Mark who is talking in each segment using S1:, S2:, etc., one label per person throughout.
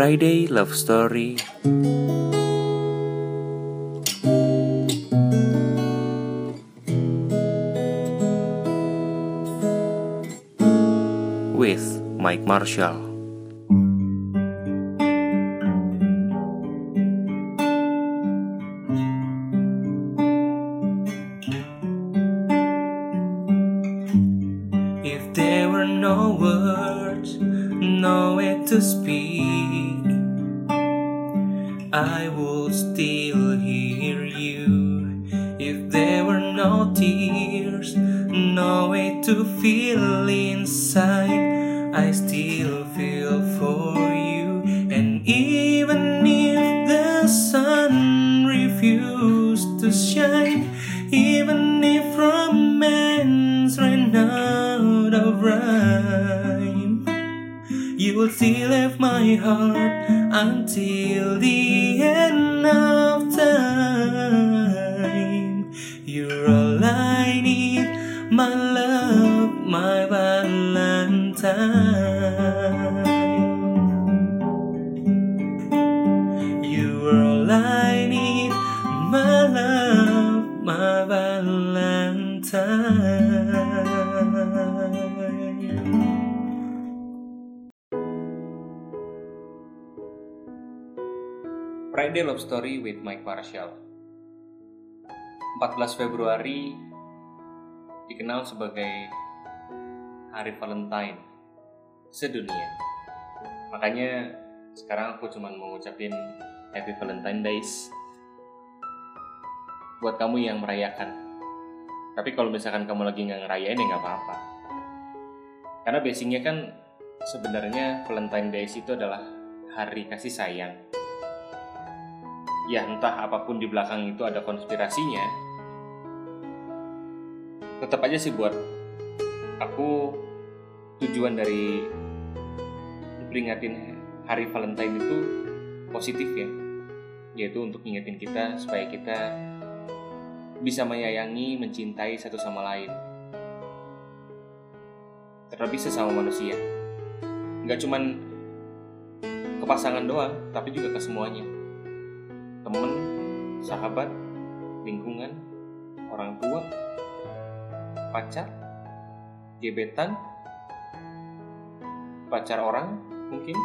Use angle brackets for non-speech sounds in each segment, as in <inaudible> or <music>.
S1: Friday Love Story with Mike Marshall. Inside, I still feel for you. And even if the sun refused to shine, even if romance ran out of rhyme, you will still have my heart until the end of time. You're all I need, my my Valentine. You are all I need, my love, my Valentine. Friday Love Story with Mike Marshall 14 Februari dikenal sebagai Hari Valentine sedunia. Makanya sekarang aku cuma mau ngucapin Happy Valentine Days buat kamu yang merayakan. Tapi kalau misalkan kamu lagi nggak ngerayain ya nggak apa-apa. Karena basicnya kan sebenarnya Valentine Days itu adalah hari kasih sayang. Ya entah apa pun di belakang itu ada konspirasinya. Tetap aja sih buat aku tujuan dari peringatin hari Valentine itu positif ya. Yaitu untuk ngingetin kita supaya kita bisa menyayangi, mencintai satu sama lain. Terlebih sesama manusia. Nggak cuman ke pasangan doang, tapi juga ke semuanya. Temen, sahabat, lingkungan, orang tua, pacar, gebetan, pacar orang mungkin. <laughs>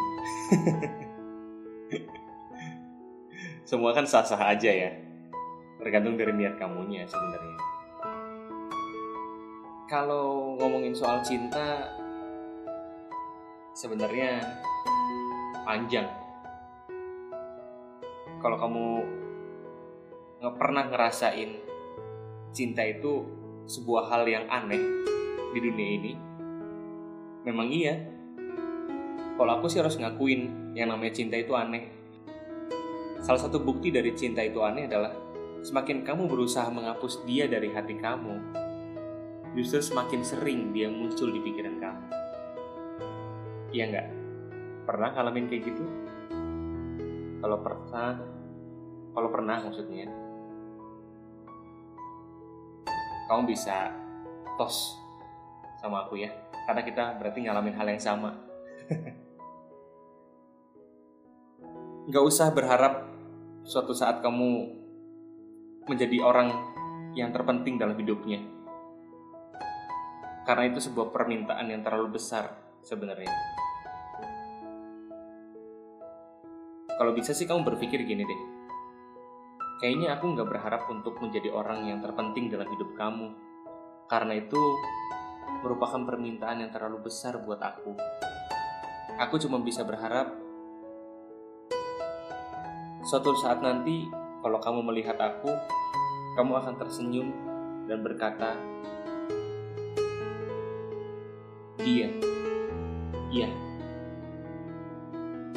S1: Semua kan sah-sah aja ya tergantung dari niat kamunya sebenarnya. Kalau ngomongin soal cinta, sebenarnya panjang. Kalau kamu nggak pernah ngerasain cinta itu sebuah hal yang aneh di dunia ini, memang iya. Kalau aku sih harus ngakuin yang namanya cinta itu aneh. Salah satu bukti dari cinta itu aneh adalah semakin kamu berusaha menghapus dia dari hati kamu, justru semakin sering dia muncul di pikiran kamu. Iya nggak? Pernah ngalamin kayak gitu? Kalau pernah, kalau pernah maksudnya, kamu bisa tos sama aku ya, karena kita berarti ngalamin hal yang sama. <laughs> Nggak usah berharap suatu saat kamu menjadi orang yang terpenting dalam hidupnya. Karena itu sebuah permintaan yang terlalu besar sebenarnya. Kalau bisa sih kamu berpikir gini deh. Kayaknya aku nggak berharap untuk menjadi orang yang terpenting dalam hidup kamu. Karena itu merupakan permintaan yang terlalu besar buat aku. Aku cuma bisa berharap suatu saat nanti kalau kamu melihat aku, kamu akan tersenyum dan berkata, "Dia, iya,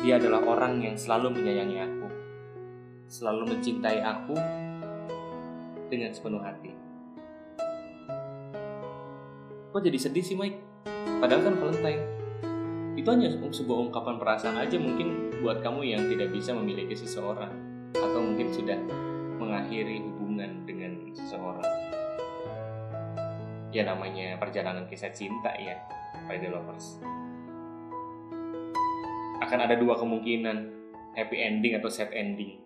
S1: dia adalah orang yang selalu menyayangi aku, selalu mencintai aku dengan sepenuh hati." Kok jadi sedih sih, Mike? Padahal kan Valentine. Itu hanya sebuah ungkapan perasaan aja mungkin buat kamu yang tidak bisa memiliki seseorang atau mungkin sudah mengakhiri hubungan dengan seseorang. Ya namanya perjalanan kisah cinta ya, by the lovers. akan ada dua kemungkinan happy ending atau sad ending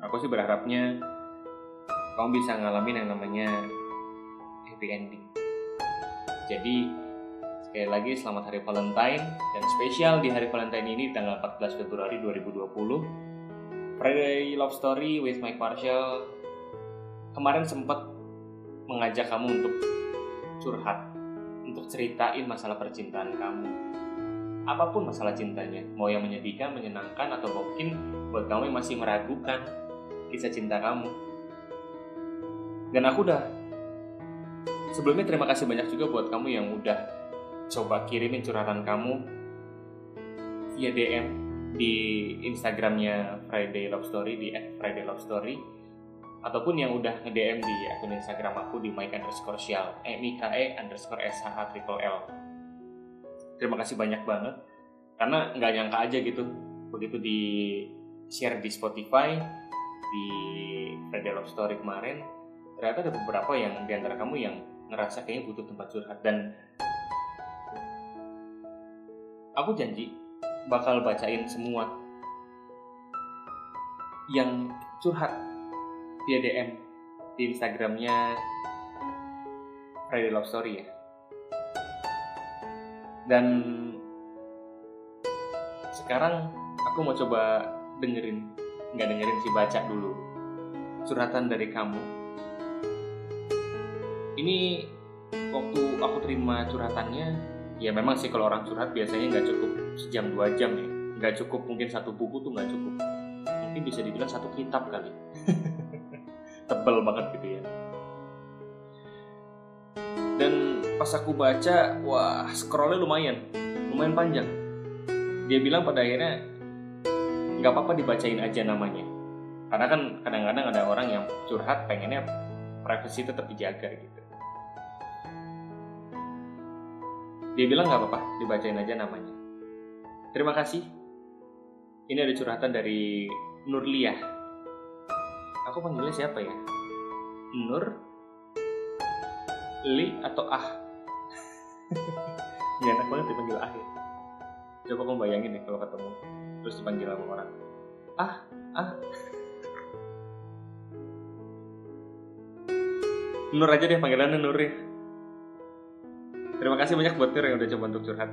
S1: aku sih berharapnya kamu bisa ngalamin yang namanya happy ending jadi sekali lagi selamat hari Valentine dan spesial di hari Valentine ini tanggal 14 Februari 2020 Friday Love Story with Mike Marshall. Kemarin sempat mengajak kamu untuk curhat untuk ceritain masalah percintaan kamu. Apa pun masalah cintanya mau yang menyedihkan, menyenangkan atau mungkin buat kamu yang masih meragukan kisah cinta kamu. Dan aku udah sebelumnya terima kasih banyak juga buat kamu yang udah coba kirimin curhatan kamu. Via DM di Instagramnya Friday Love Story di Friday Love Story. Ataupun yang udah nge-DM di akun Instagram aku di Mike underscore eh Mikae underscore SHA triple L. Terima kasih banyak banget. Karena nggak nyangka aja gitu begitu di share di Spotify di Friday Love Story kemarin ternyata ada beberapa yang di antara kamu yang ngerasa kayaknya butuh tempat curhat dan aku janji bakal bacain semua yang curhat via DM di Instagramnya Friday Love Story ya. Dan sekarang aku mau coba dengerin, nggak dengerin sih baca dulu curhatan dari kamu. Ini waktu aku terima curhatannya, ya memang sih kalau orang curhat biasanya nggak cukup sejam dua jam ya, nggak cukup mungkin satu buku tuh nggak cukup, mungkin bisa dibilang satu kitab kali. <laughs> tebel banget gitu ya. Dan pas aku baca wah scrollnya lumayan. Lumayan panjang. Dia bilang pada akhirnya nggak apa-apa dibacain aja namanya. Karena kan kadang-kadang ada orang yang curhat pengennya privacy tetap dijaga gitu dia bilang nggak apa-apa dibacain aja namanya. Terima kasih. Ini ada curhatan dari Nurliah aku panggilnya siapa ya? Nur Li atau Ah? <laughs> Gak enak banget dipanggil Ah ya. Coba kamu bayangin deh kalau ketemu terus dipanggil sama orang. Ah Ah. Nur aja deh panggilannya Nur ya Terima kasih banyak buat Nur yang udah coba untuk curhat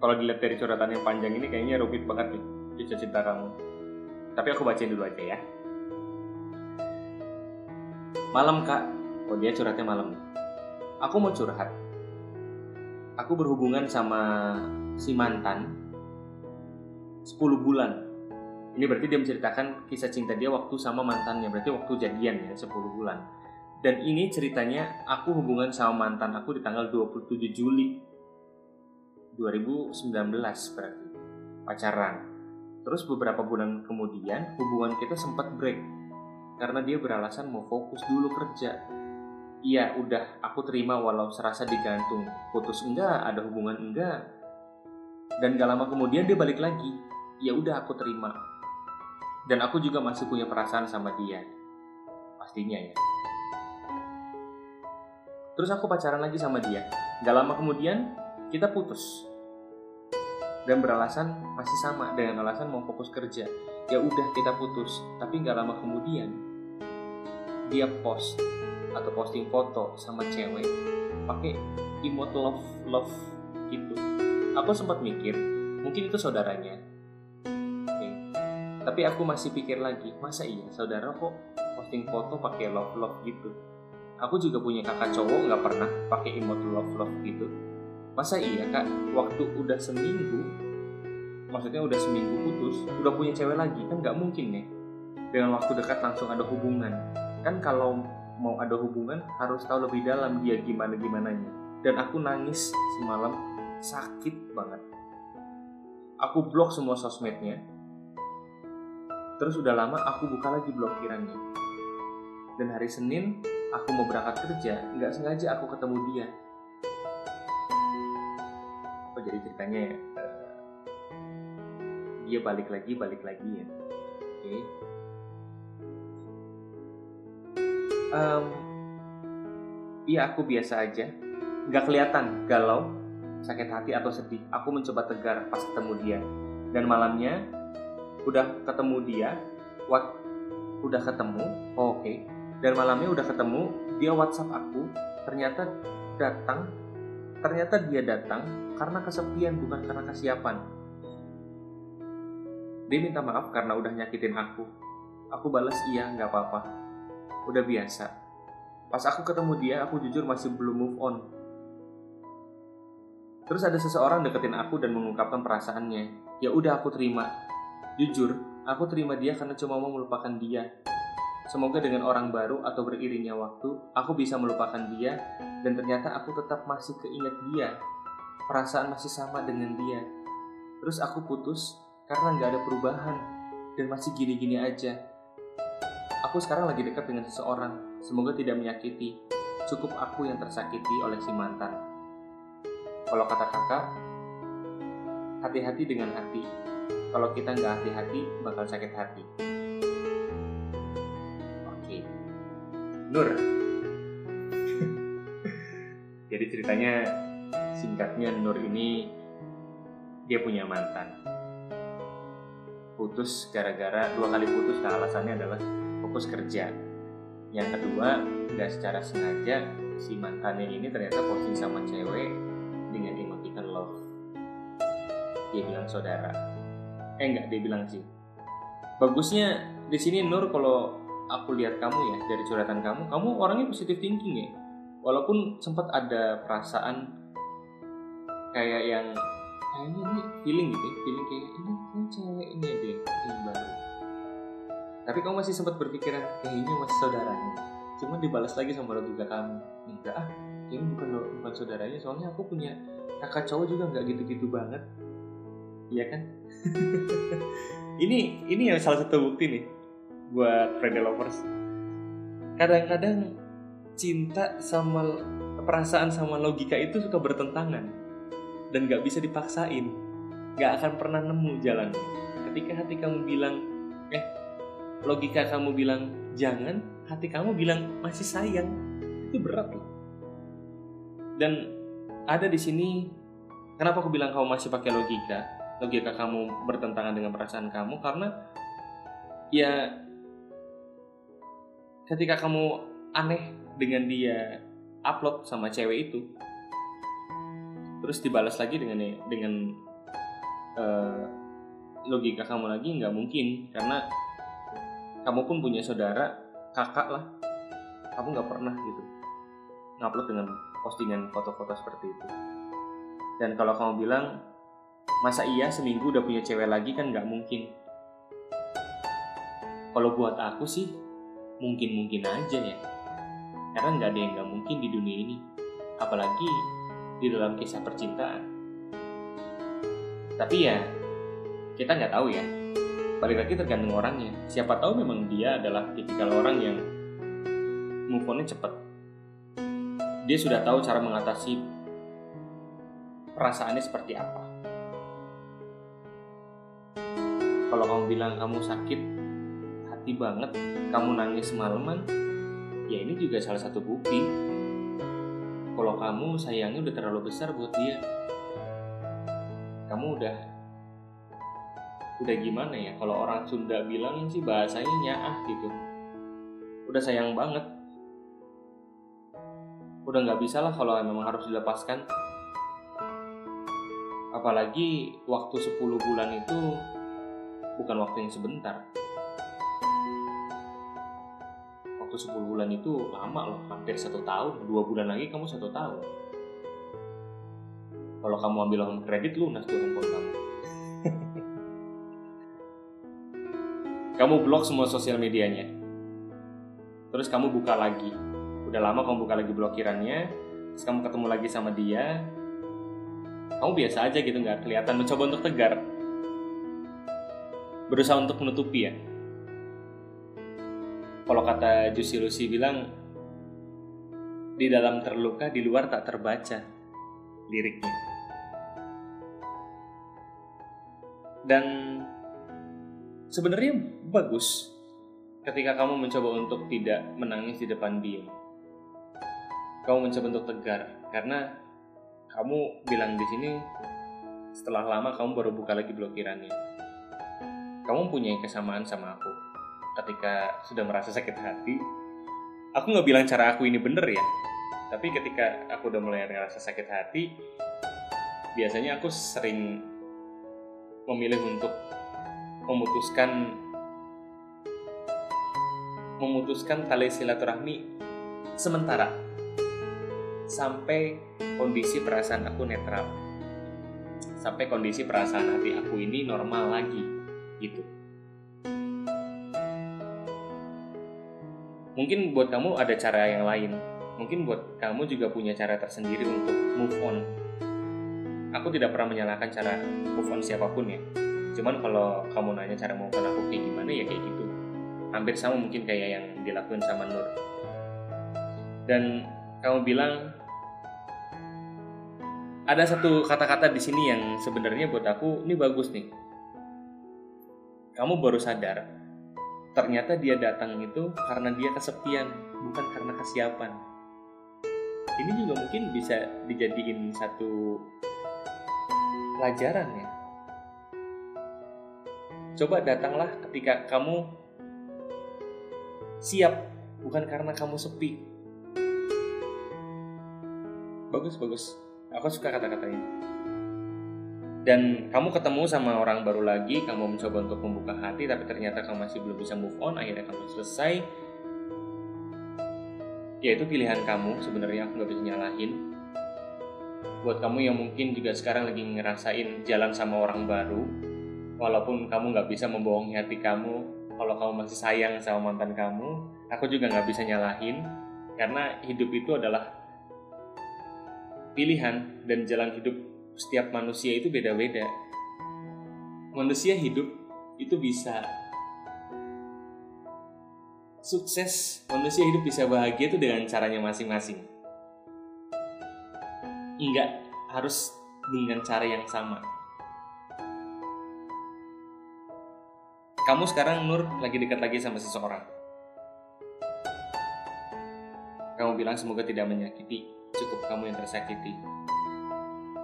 S1: Kalau dilihat dari curhatan yang panjang ini kayaknya rumit banget nih Kisah cinta kamu Tapi aku bacain dulu aja ya Malam kak, oh dia curhatnya malam. Aku mau curhat. Aku berhubungan sama si mantan 10 bulan. Ini berarti dia menceritakan kisah cinta dia waktu sama mantannya, berarti waktu jadian ya 10 bulan. Dan ini ceritanya aku hubungan sama mantan aku di tanggal 27 Juli 2019 berarti pacaran. Terus beberapa bulan kemudian hubungan kita sempat break karena dia beralasan mau fokus dulu kerja. Iya, udah aku terima walau serasa digantung. Putus enggak, ada hubungan enggak. Dan gak lama kemudian dia balik lagi. Ya udah aku terima. Dan aku juga masih punya perasaan sama dia. Pastinya ya. Terus aku pacaran lagi sama dia. Gak lama kemudian kita putus. Dan beralasan masih sama dengan alasan mau fokus kerja. Ya udah kita putus. Tapi gak lama kemudian dia post atau posting foto sama cewek pakai emot love love gitu aku sempat mikir mungkin itu saudaranya okay. tapi aku masih pikir lagi masa iya saudara kok posting foto pakai love love gitu aku juga punya kakak cowok nggak pernah pakai emot love love gitu. Masa iya kak? Waktu udah seminggu maksudnya udah seminggu putus udah punya cewek lagi kan nggak mungkin nih dengan waktu dekat langsung ada hubungan. Kan kalau mau ada hubungan harus tahu lebih dalam dia gimana gimananya. Dan aku nangis semalam sakit banget. Aku blok semua sosmednya. Terus udah lama aku buka lagi blokirannya dan hari Senin aku mau berangkat kerja nggak sengaja aku ketemu dia oh jadi ceritanya ya dia balik lagi balik lagi ya oke okay um, iya aku biasa aja nggak kelihatan galau sakit hati atau sedih, aku mencoba tegar pas ketemu dia. Dan malamnya udah ketemu dia, what udah ketemu, oh, oke. Okay. Dan malamnya udah ketemu, dia WhatsApp aku, ternyata datang, ternyata dia datang karena kesepian bukan karena kesiapan. Dia minta maaf karena udah nyakitin aku. Aku balas iya, nggak apa-apa. Udah biasa. Pas aku ketemu dia, aku jujur masih belum move on. Terus ada seseorang deketin aku dan mengungkapkan perasaannya. Ya udah aku terima. Jujur, aku terima dia karena cuma mau melupakan dia. Semoga dengan orang baru atau beriringnya waktu, aku bisa melupakan dia dan ternyata aku tetap masih keinget dia. Perasaan masih sama dengan dia. Terus aku putus karena nggak ada perubahan dan masih gini-gini aja. Aku sekarang lagi dekat dengan seseorang, semoga tidak menyakiti. Cukup aku yang tersakiti oleh si mantan. Kalau kata kakak, hati-hati dengan hati. Kalau kita nggak hati-hati, bakal sakit hati. Nur. <laughs> Jadi ceritanya singkatnya Nur ini dia punya mantan. Putus gara-gara dua kali putus nah alasannya adalah fokus kerja. Yang kedua nggak secara sengaja si mantannya ini ternyata posting sama cewek dengan emoticon love. Dia bilang saudara. Eh nggak dia bilang sih. Bagusnya di sini Nur kalau aku lihat kamu ya dari curhatan kamu kamu orangnya positif thinking ya? Walaupun sempat ada perasaan kayak yang kayaknya ini feeling gitu ya, feeling kayak ini kan ini aja yang baru. Tapi kamu masih sempat berpikiran kayaknya masih saudaranya cuma dibalas lagi sama logika kamu enggak ah ini bukan bukan saudaranya soalnya aku punya kakak cowok juga nggak gitu-gitu banget. Iya kan? <laughs> Ini ini yang salah satu bukti nih buat Friday lovers. Kadang-kadang cinta sama perasaan sama logika itu suka bertentangan dan gak bisa dipaksain. Gak akan pernah nemu jalan. Ketika hati kamu bilang eh logika kamu bilang jangan hati kamu bilang masih sayang. Itu berat loh. Dan ada di sini kenapa aku bilang kamu masih pakai logika? Logika kamu bertentangan dengan perasaan kamu? Karena ya ketika kamu aneh dengan dia upload sama cewek itu terus dibalas lagi dengan dengan uh, logika kamu lagi nggak mungkin. Karena kamu pun punya saudara kakak lah. Kamu nggak pernah gitu ngupload dengan postingan foto-foto seperti itu. Dan kalau kamu bilang masa iya seminggu udah punya cewek lagi kan nggak mungkin? Kalau buat aku sih mungkin mungkin aja ya karena nggak ada yang nggak mungkin di dunia ini apalagi di dalam kisah percintaan. Tapi ya, kita nggak tahu ya. Balik lagi tergantung orangnya. Siapa tahu memang dia adalah tipikal orang yang move on cepet. Dia sudah tahu cara mengatasi perasaannya seperti apa. Kalau kamu bilang kamu sakit hati banget, kamu nangis semalaman, ya ini juga salah satu bukti. Kalau kamu sayangnya udah terlalu besar buat dia kamu udah udah gimana ya? Kalau orang Sunda bilang sih bahasanya nyaah gitu. Udah sayang banget. Udah nggak bisa lah kalau memang harus dilepaskan. Apalagi waktu 10 bulan itu bukan waktu yang sebentar waktu 10 bulan itu lama loh hampir satu tahun dua bulan lagi kamu satu tahun. Kalau kamu ambil home kredit lunas tuh handphone kamu. <laughs> Kamu blok semua sosial medianya. Terus kamu buka lagi. Udah lama kamu buka lagi blokirannya terus kamu ketemu lagi sama dia. Kamu biasa aja gitu nggak kelihatan mencoba untuk tegar. Berusaha untuk menutupi ya kalau kata Jusi Lucy bilang di dalam terluka di luar tak terbaca liriknya dan sebenarnya bagus ketika kamu mencoba untuk tidak menangis di depan dia kamu mencoba untuk tegar karena kamu bilang di sini setelah lama kamu baru buka lagi blokirannya. Kamu punya kesamaan sama aku. Ketika sudah merasa sakit hati, aku nggak bilang cara aku ini bener ya. Tapi ketika aku udah mulai ngerasa sakit hati, biasanya aku sering memilih untuk memutuskan memutuskan tali silaturahmi sementara sampai kondisi perasaan aku netral sampai kondisi perasaan hati aku ini normal lagi gitu mungkin buat kamu ada cara yang lain. Mungkin buat kamu juga punya cara tersendiri untuk move on. Aku tidak pernah menyalahkan cara move on siapa pun ya. Cuman kalau kamu nanya cara move on aku kayak gimana ya kayak gitu. Hampir sama mungkin kayak yang dilakukan sama Nur. Dan kamu bilang ada satu kata-kata di sini yang sebenarnya buat aku ini bagus nih. Kamu baru sadar ternyata dia datang itu karena dia kesepian, bukan karena kesiapan. Ini juga mungkin bisa dijadiin satu pelajaran ya. Coba datanglah ketika kamu siap, bukan karena kamu sepi. Bagus, bagus aku suka kata-katanya dan kamu ketemu sama orang baru lagi kamu mencoba untuk membuka hati tapi ternyata kamu masih belum bisa move on akhirnya kamu selesai. Ya itu pilihan kamu. Sebenarnya aku nggak bisa nyalahin. Buat kamu yang mungkin juga sekarang lagi ngerasain jalan sama orang baru walaupun kamu nggak bisa membohongi hati kamu kalau kamu masih sayang sama mantan kamu aku juga nggak bisa nyalahin. Karena hidup itu adalah pilihan dan jalan hidup setiap manusia itu beda-beda. Manusia hidup itu bisa sukses, manusia hidup bisa bahagia itu dengan caranya masing-masing. Enggak harus dengan cara yang sama. Kamu sekarang Nur lagi dekat lagi sama seseorang. Kamu bilang semoga tidak menyakiti cukup kamu yang tersakiti.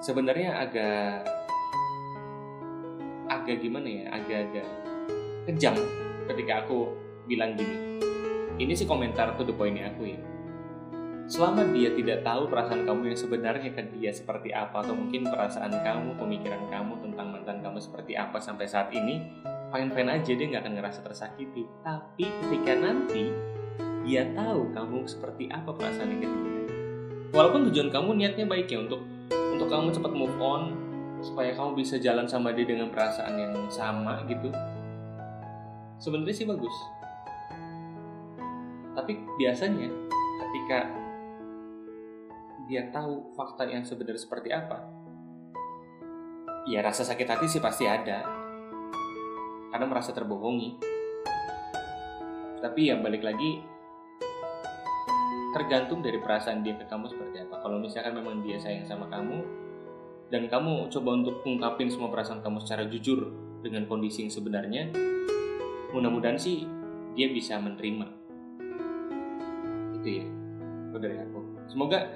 S1: Sebenarnya agak agak gimana ya, agak-agak kejam ketika aku bilang gini. Ini sih komentar tuh the pointnya aku ya. Selama dia tidak tahu perasaan kamu yang sebenarnya ke dia seperti apa atau mungkin perasaan kamu, pemikiran kamu tentang mantan kamu seperti apa sampai saat ini, fine-fine aja dia nggak akan ngerasa tersakiti. Tapi ketika nanti dia tahu kamu seperti apa perasaan ke dia, walaupun tujuan kamu niatnya baik ya untuk untuk kamu cepat move on supaya kamu bisa jalan sama dia dengan perasaan yang sama gitu. Sebenarnya sih bagus. Tapi biasanya ketika dia tahu fakta yang sebenarnya seperti apa ya rasa sakit hati sih pasti ada. Karena merasa terbohongi. Tapi ya balik lagi tergantung dari perasaan dia ke kamu seperti apa kalau misalkan memang dia sayang sama kamu dan kamu coba untuk ungkapin semua perasaan kamu secara jujur dengan kondisi yang sebenarnya mudah-mudahan sih dia bisa menerima. Itu ya itu dari aku. Semoga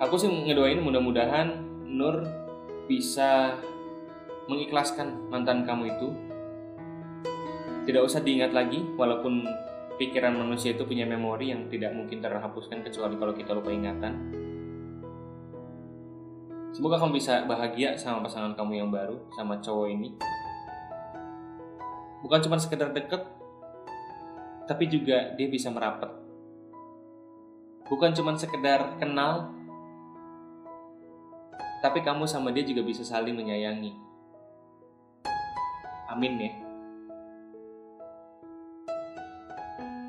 S1: aku sih ngedoain mudah-mudahan Nur bisa mengikhlaskan mantan kamu itu. Tidak usah diingat lagi walaupun pikiran manusia itu punya memori yang tidak mungkin terhapuskan kecuali kalau kita lupa ingatan. Semoga kamu bisa bahagia sama pasangan kamu yang baru, sama cowok ini. Bukan cuma sekedar deket, tapi juga dia bisa merapat. Bukan cuma sekedar kenal, tapi kamu sama dia juga bisa saling menyayangi. Amin ya.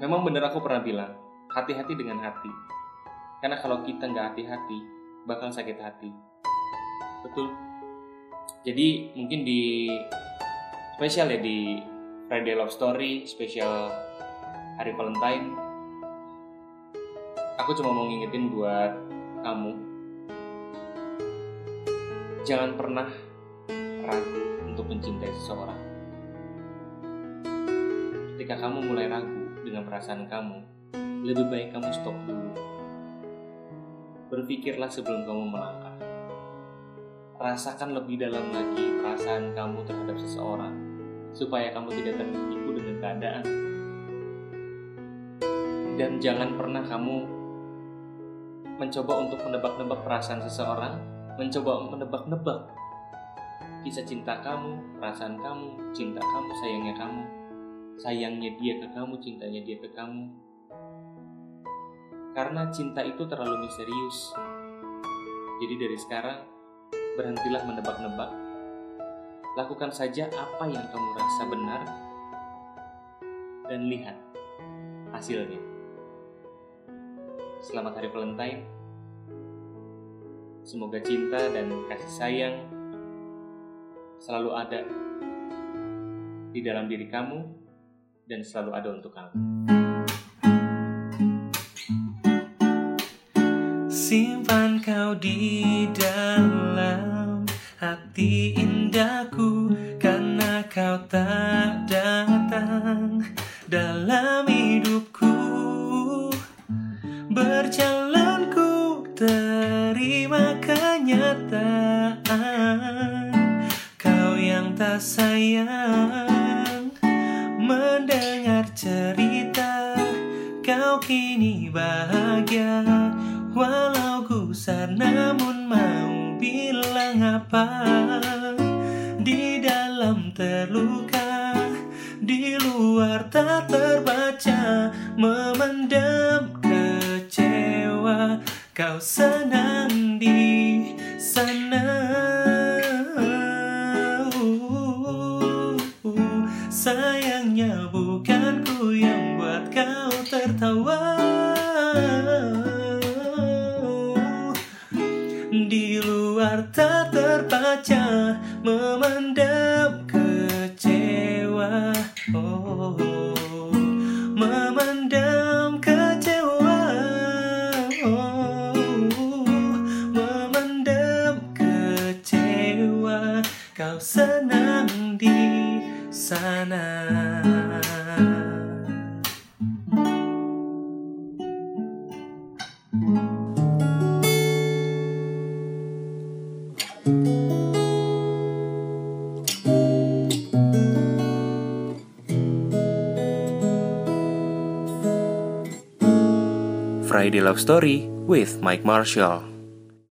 S1: Memang benar aku pernah bilang, hati-hati dengan hati. Karena kalau kita nggak hati-hati, bakal sakit hati. Betul. Jadi mungkin di spesial ya di Friday Love Story, spesial hari Valentine. Aku cuma mau ngingetin buat kamu. Jangan pernah ragu untuk mencintai seseorang. Ketika kamu mulai ragu, dengan perasaan kamu, lebih baik kamu stop dulu. Berpikirlah sebelum kamu melangkah. Rasakan lebih dalam lagi perasaan kamu terhadap seseorang supaya kamu tidak tertipu dengan keadaan. Dan jangan pernah kamu mencoba untuk menebak-nebak perasaan seseorang, mencoba menebak-nebak kisah cinta kamu, perasaan kamu, cinta kamu, sayangnya kamu, sayangnya dia ke kamu, cintanya dia ke kamu. Karena cinta itu terlalu misterius. Jadi dari sekarang, berhentilah menebak-nebak. Lakukan saja apa yang kamu rasa benar dan lihat hasilnya. Selamat Hari Valentine. Semoga cinta dan kasih sayang selalu ada di dalam diri kamu dan selalu ada untuk kamu.
S2: Simpan kau di sayang Mendengar cerita Kau kini bahagia. Walau gusar namun mau bilang apa? Di dalam terluka Di luar tak terbaca Memendam kecewa. Kau senang di sana tertawa. Di luar tak terbaca Memendam
S3: Love Story with Mike Marshall.